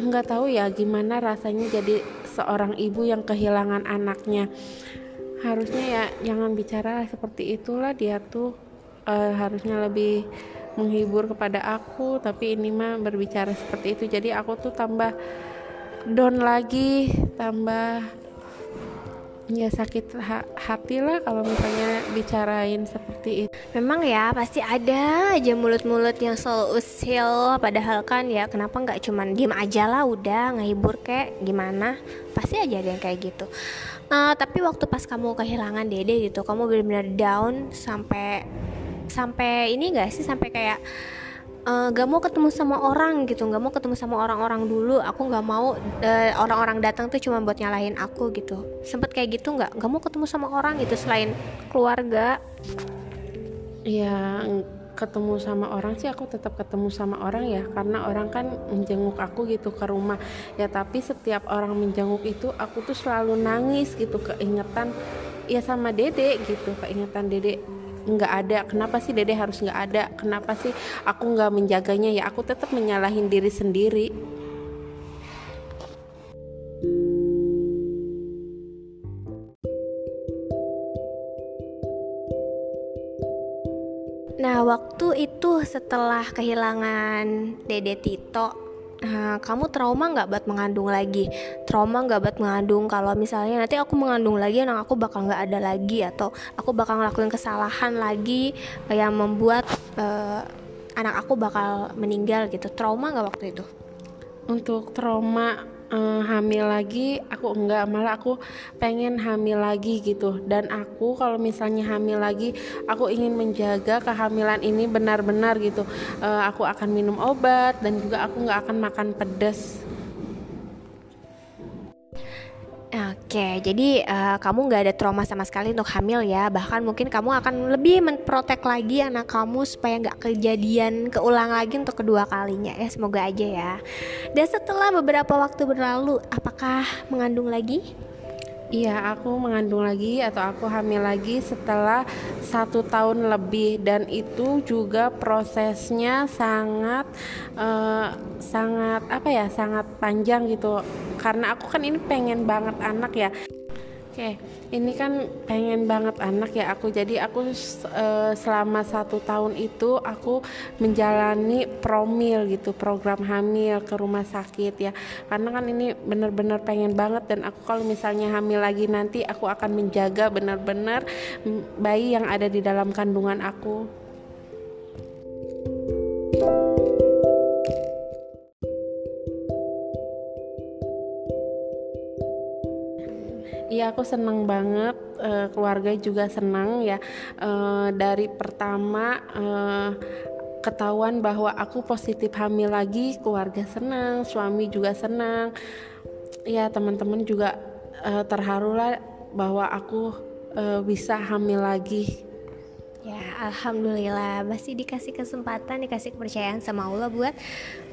nggak tahu ya gimana rasanya jadi seorang ibu yang kehilangan anaknya. Harusnya ya jangan bicara seperti itulah dia tuh uh, harusnya lebih menghibur kepada aku tapi ini mah berbicara seperti itu. Jadi aku tuh tambah down lagi tambah ya sakit hati lah kalau misalnya bicarain seperti itu memang ya pasti ada aja mulut-mulut yang selalu usil padahal kan ya kenapa nggak cuman diem aja lah udah ngehibur kayak gimana? Pasti aja ada yang kayak gitu. Uh, tapi waktu pas kamu kehilangan dede gitu kamu benar-benar down sampai sampai ini gak sih? Sampai kayak uh, gak mau ketemu sama orang gitu gak mau ketemu sama orang-orang dulu. Aku gak mau uh, orang-orang datang tuh cuma buat nyalahin aku gitu. Sempet kayak gitu nggak? Gak mau ketemu sama orang gitu selain keluarga. Ya ketemu sama orang sih aku tetap ketemu sama orang ya. Karena orang kan menjenguk aku gitu ke rumah. Ya tapi setiap orang menjenguk itu aku tuh selalu nangis gitu keingetan ya sama dede gitu keingetan dede nggak ada. Kenapa sih dede harus nggak ada? Kenapa sih aku nggak menjaganya? Ya aku tetap menyalahin diri sendiri. Nah, waktu itu setelah kehilangan Dede Tito, Nah, kamu trauma nggak buat mengandung lagi? Trauma nggak buat mengandung kalau misalnya nanti aku mengandung lagi anak aku bakal nggak ada lagi atau aku bakal ngelakuin kesalahan lagi yang membuat uh, anak aku bakal meninggal gitu. Trauma nggak waktu itu? Untuk trauma uh, hamil lagi aku enggak malah aku pengen hamil lagi gitu. Dan aku kalau misalnya hamil lagi aku ingin menjaga kehamilan ini benar-benar gitu. Uh, aku akan minum obat dan juga aku nggak akan makan pedas Oke, jadi uh, kamu nggak ada trauma sama sekali untuk hamil ya. Bahkan mungkin kamu akan lebih memprotek lagi anak kamu supaya nggak kejadian keulang lagi untuk kedua kalinya ya. Semoga aja ya. Dan setelah beberapa waktu berlalu, apakah mengandung lagi? Iya, aku mengandung lagi atau aku hamil lagi setelah satu tahun lebih dan itu juga prosesnya sangat uh, sangat apa ya, sangat panjang gitu. Karena aku kan ini pengen banget anak ya. Oke, ini kan pengen banget anak ya aku. Jadi aku uh, selama satu tahun itu aku menjalani promil gitu, program hamil ke rumah sakit ya. Karena kan ini bener-bener pengen banget dan aku kalau misalnya hamil lagi nanti aku akan menjaga benar-benar bayi yang ada di dalam kandungan aku. Iya aku senang banget uh, keluarga juga senang ya. Uh, dari pertama uh, ketahuan bahwa aku positif hamil lagi keluarga senang suami juga senang. Ya teman-teman juga uh, terharu lah bahwa aku uh, bisa hamil lagi Ya, alhamdulillah masih dikasih kesempatan, dikasih kepercayaan sama Allah buat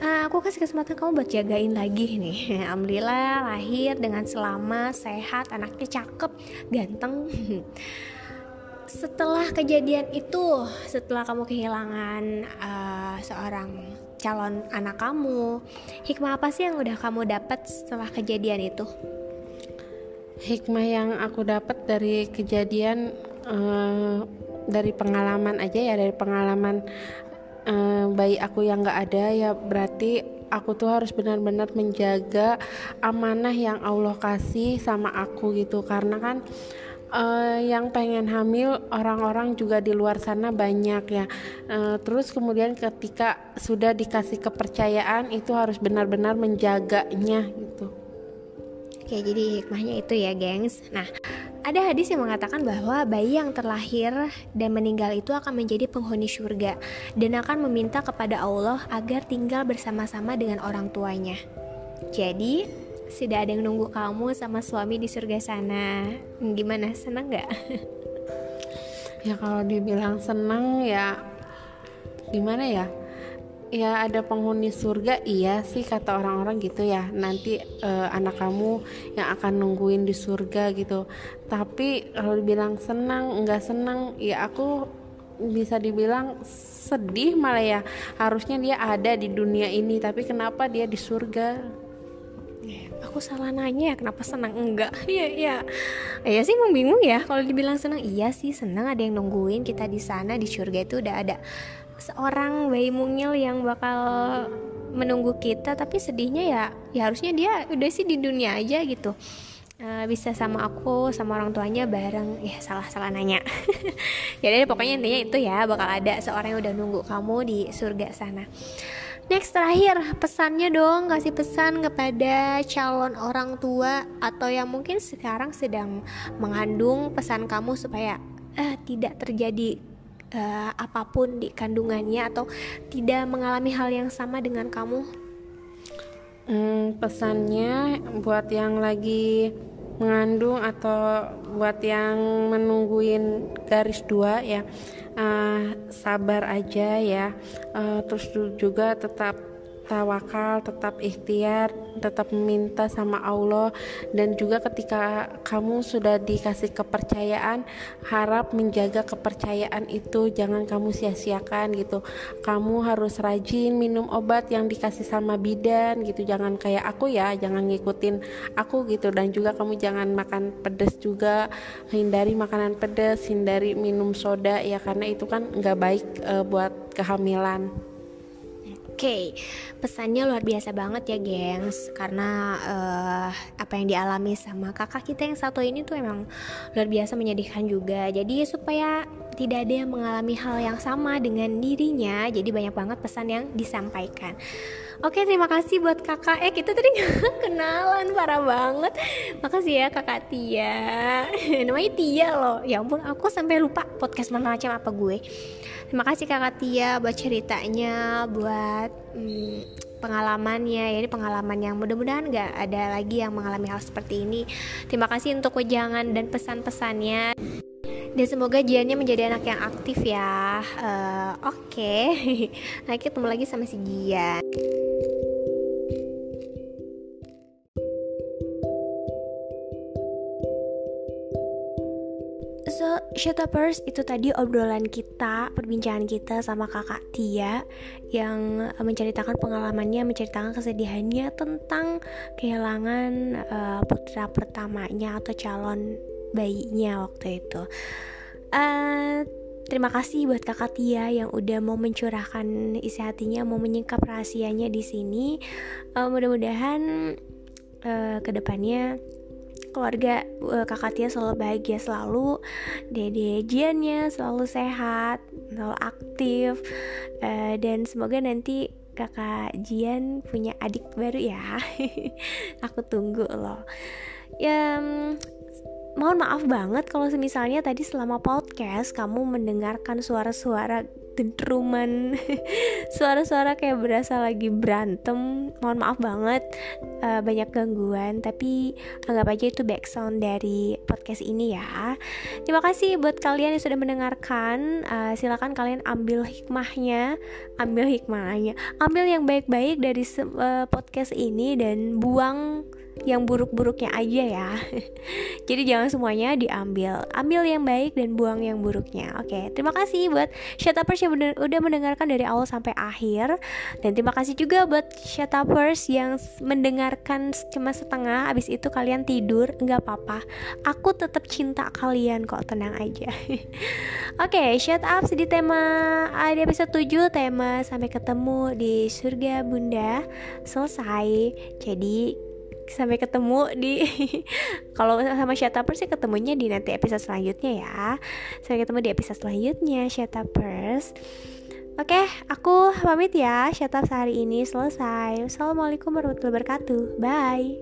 uh, aku kasih kesempatan kamu buat jagain lagi nih. Alhamdulillah lahir dengan selamat, sehat, anaknya cakep, ganteng. setelah kejadian itu, setelah kamu kehilangan uh, seorang calon anak kamu, hikmah apa sih yang udah kamu dapat setelah kejadian itu? Hikmah yang aku dapat dari kejadian uh, dari pengalaman aja ya dari pengalaman uh, bayi aku yang nggak ada ya berarti aku tuh harus benar-benar menjaga amanah yang Allah kasih sama aku gitu. Karena kan uh, yang pengen hamil orang-orang juga di luar sana banyak ya. Uh, terus kemudian ketika sudah dikasih kepercayaan itu harus benar-benar menjaganya gitu Oke, jadi hikmahnya itu ya, gengs. Nah, ada hadis yang mengatakan bahwa bayi yang terlahir dan meninggal itu akan menjadi penghuni surga dan akan meminta kepada Allah agar tinggal bersama-sama dengan orang tuanya. Jadi, sudah ada yang nunggu kamu sama suami di surga sana. Gimana? Senang nggak? ya kalau dibilang senang ya gimana ya? Ya ada penghuni surga iya sih kata orang-orang gitu ya. Nanti uh, anak kamu yang akan nungguin di surga gitu. Tapi kalau dibilang senang enggak senang ya aku bisa dibilang sedih malah ya. Harusnya dia ada di dunia ini tapi kenapa dia di surga? Aku salah nanya ya kenapa senang? Enggak. Iya iya. Iya sih membingung ya. Kalau dibilang senang iya sih senang. Ada yang nungguin kita di sana di surga itu udah ada seorang bayi mungil yang bakal menunggu kita tapi sedihnya ya ya harusnya dia udah sih di dunia aja gitu. Uh, bisa sama aku sama orang tuanya bareng. Ya salah salah nanya. Ya deh pokoknya intinya itu ya bakal ada seorang yang udah nunggu kamu di surga sana. Next terakhir pesannya dong kasih pesan kepada calon orang tua atau yang mungkin sekarang sedang mengandung pesan kamu supaya uh, tidak terjadi uh, apa pun di kandungannya atau tidak mengalami hal yang sama dengan kamu? Hmm, pesannya buat yang lagi mengandung atau buat yang menungguin garis dua ya uh, sabar aja ya uh, terus juga tetap tawakal, tetap ikhtiar, tetap meminta sama Allah dan juga ketika kamu sudah dikasih kepercayaan, harap menjaga kepercayaan itu jangan kamu sia-siakan gitu. Kamu harus rajin minum obat yang dikasih sama bidan gitu. Jangan kayak aku ya, jangan ngikutin aku gitu dan juga kamu jangan makan pedas juga. Hindari makanan pedas, hindari minum soda ya karena itu kan nggak baik uh, buat kehamilan. Oke, pesannya luar biasa banget ya, gengs. Karena uh, apa yang dialami sama kakak kita yang satu ini tuh emang luar biasa menyedihkan juga. Jadi supaya tidak ada yang mengalami hal yang sama dengan dirinya, jadi banyak banget pesan yang disampaikan. Oke, terima kasih buat kakak. Eh, kita tadi kenalan parah banget. Makasih ya kakak Tia. Namanya Tia loh. Ya ampun, aku sampai lupa podcast mana macam apa gue. Terima kasih kakak Tia buat ceritanya, buat hmm, pengalamannya. Ya, ini pengalaman yang mudah-mudahan gak ada lagi yang mengalami hal seperti ini. Terima kasih untuk wejangan dan pesan-pesannya dan semoga Jiannya menjadi anak yang aktif ya uh, oke okay. kita ketemu lagi sama si Jian So, Shutupers itu tadi obrolan kita, perbincangan kita sama kakak Tia yang menceritakan pengalamannya, menceritakan kesedihannya tentang kehilangan uh, putra pertamanya atau calon bayinya waktu itu. Uh, terima kasih buat kakak Tia yang udah mau mencurahkan isi hatinya, mau menyingkap rahasianya di sini. Uh, mudah-mudahan uh, ke depannya keluarga uh, kakak Tia selalu bahagia selalu, dede Jiannya selalu sehat, selalu aktif, uh, dan semoga nanti kakak Jian punya adik baru ya. Aku tunggu loh. Ya, mohon maaf banget kalau misalnya tadi selama podcast kamu mendengarkan suara-suara dentruman suara-suara kayak berasa lagi berantem. Mohon maaf banget uh, banyak gangguan. Tapi anggap aja itu background dari podcast ini ya. Terima kasih buat kalian yang sudah mendengarkan. Uh, silakan kalian ambil hikmahnya. Ambil hikmahnya. Ambil yang baik-baik dari uh, podcast ini dan buang yang buruk-buruknya aja ya. Jadi jangan semuanya diambil. Ambil yang baik dan buang yang buruknya. Oke terima kasih buat shutupers yang udah mendengarkan dari awal sampai akhir. Dan terima kasih juga buat shutupers yang mendengarkan cuma setengah. Abis itu kalian tidur nggak apa-apa. Aku tetap cinta kalian kok tenang aja. Oke shut up di tema ah, di episode 7 tema sampai ketemu di surga bunda. Selesai. Jadi sampai ketemu di kalau sama Shatapers sih ketemunya di nanti episode selanjutnya ya sampai ketemu di episode selanjutnya Shatapers Oke, aku pamit ya. Shatap hari ini selesai. Assalamualaikum warahmatullahi wabarakatuh. Bye.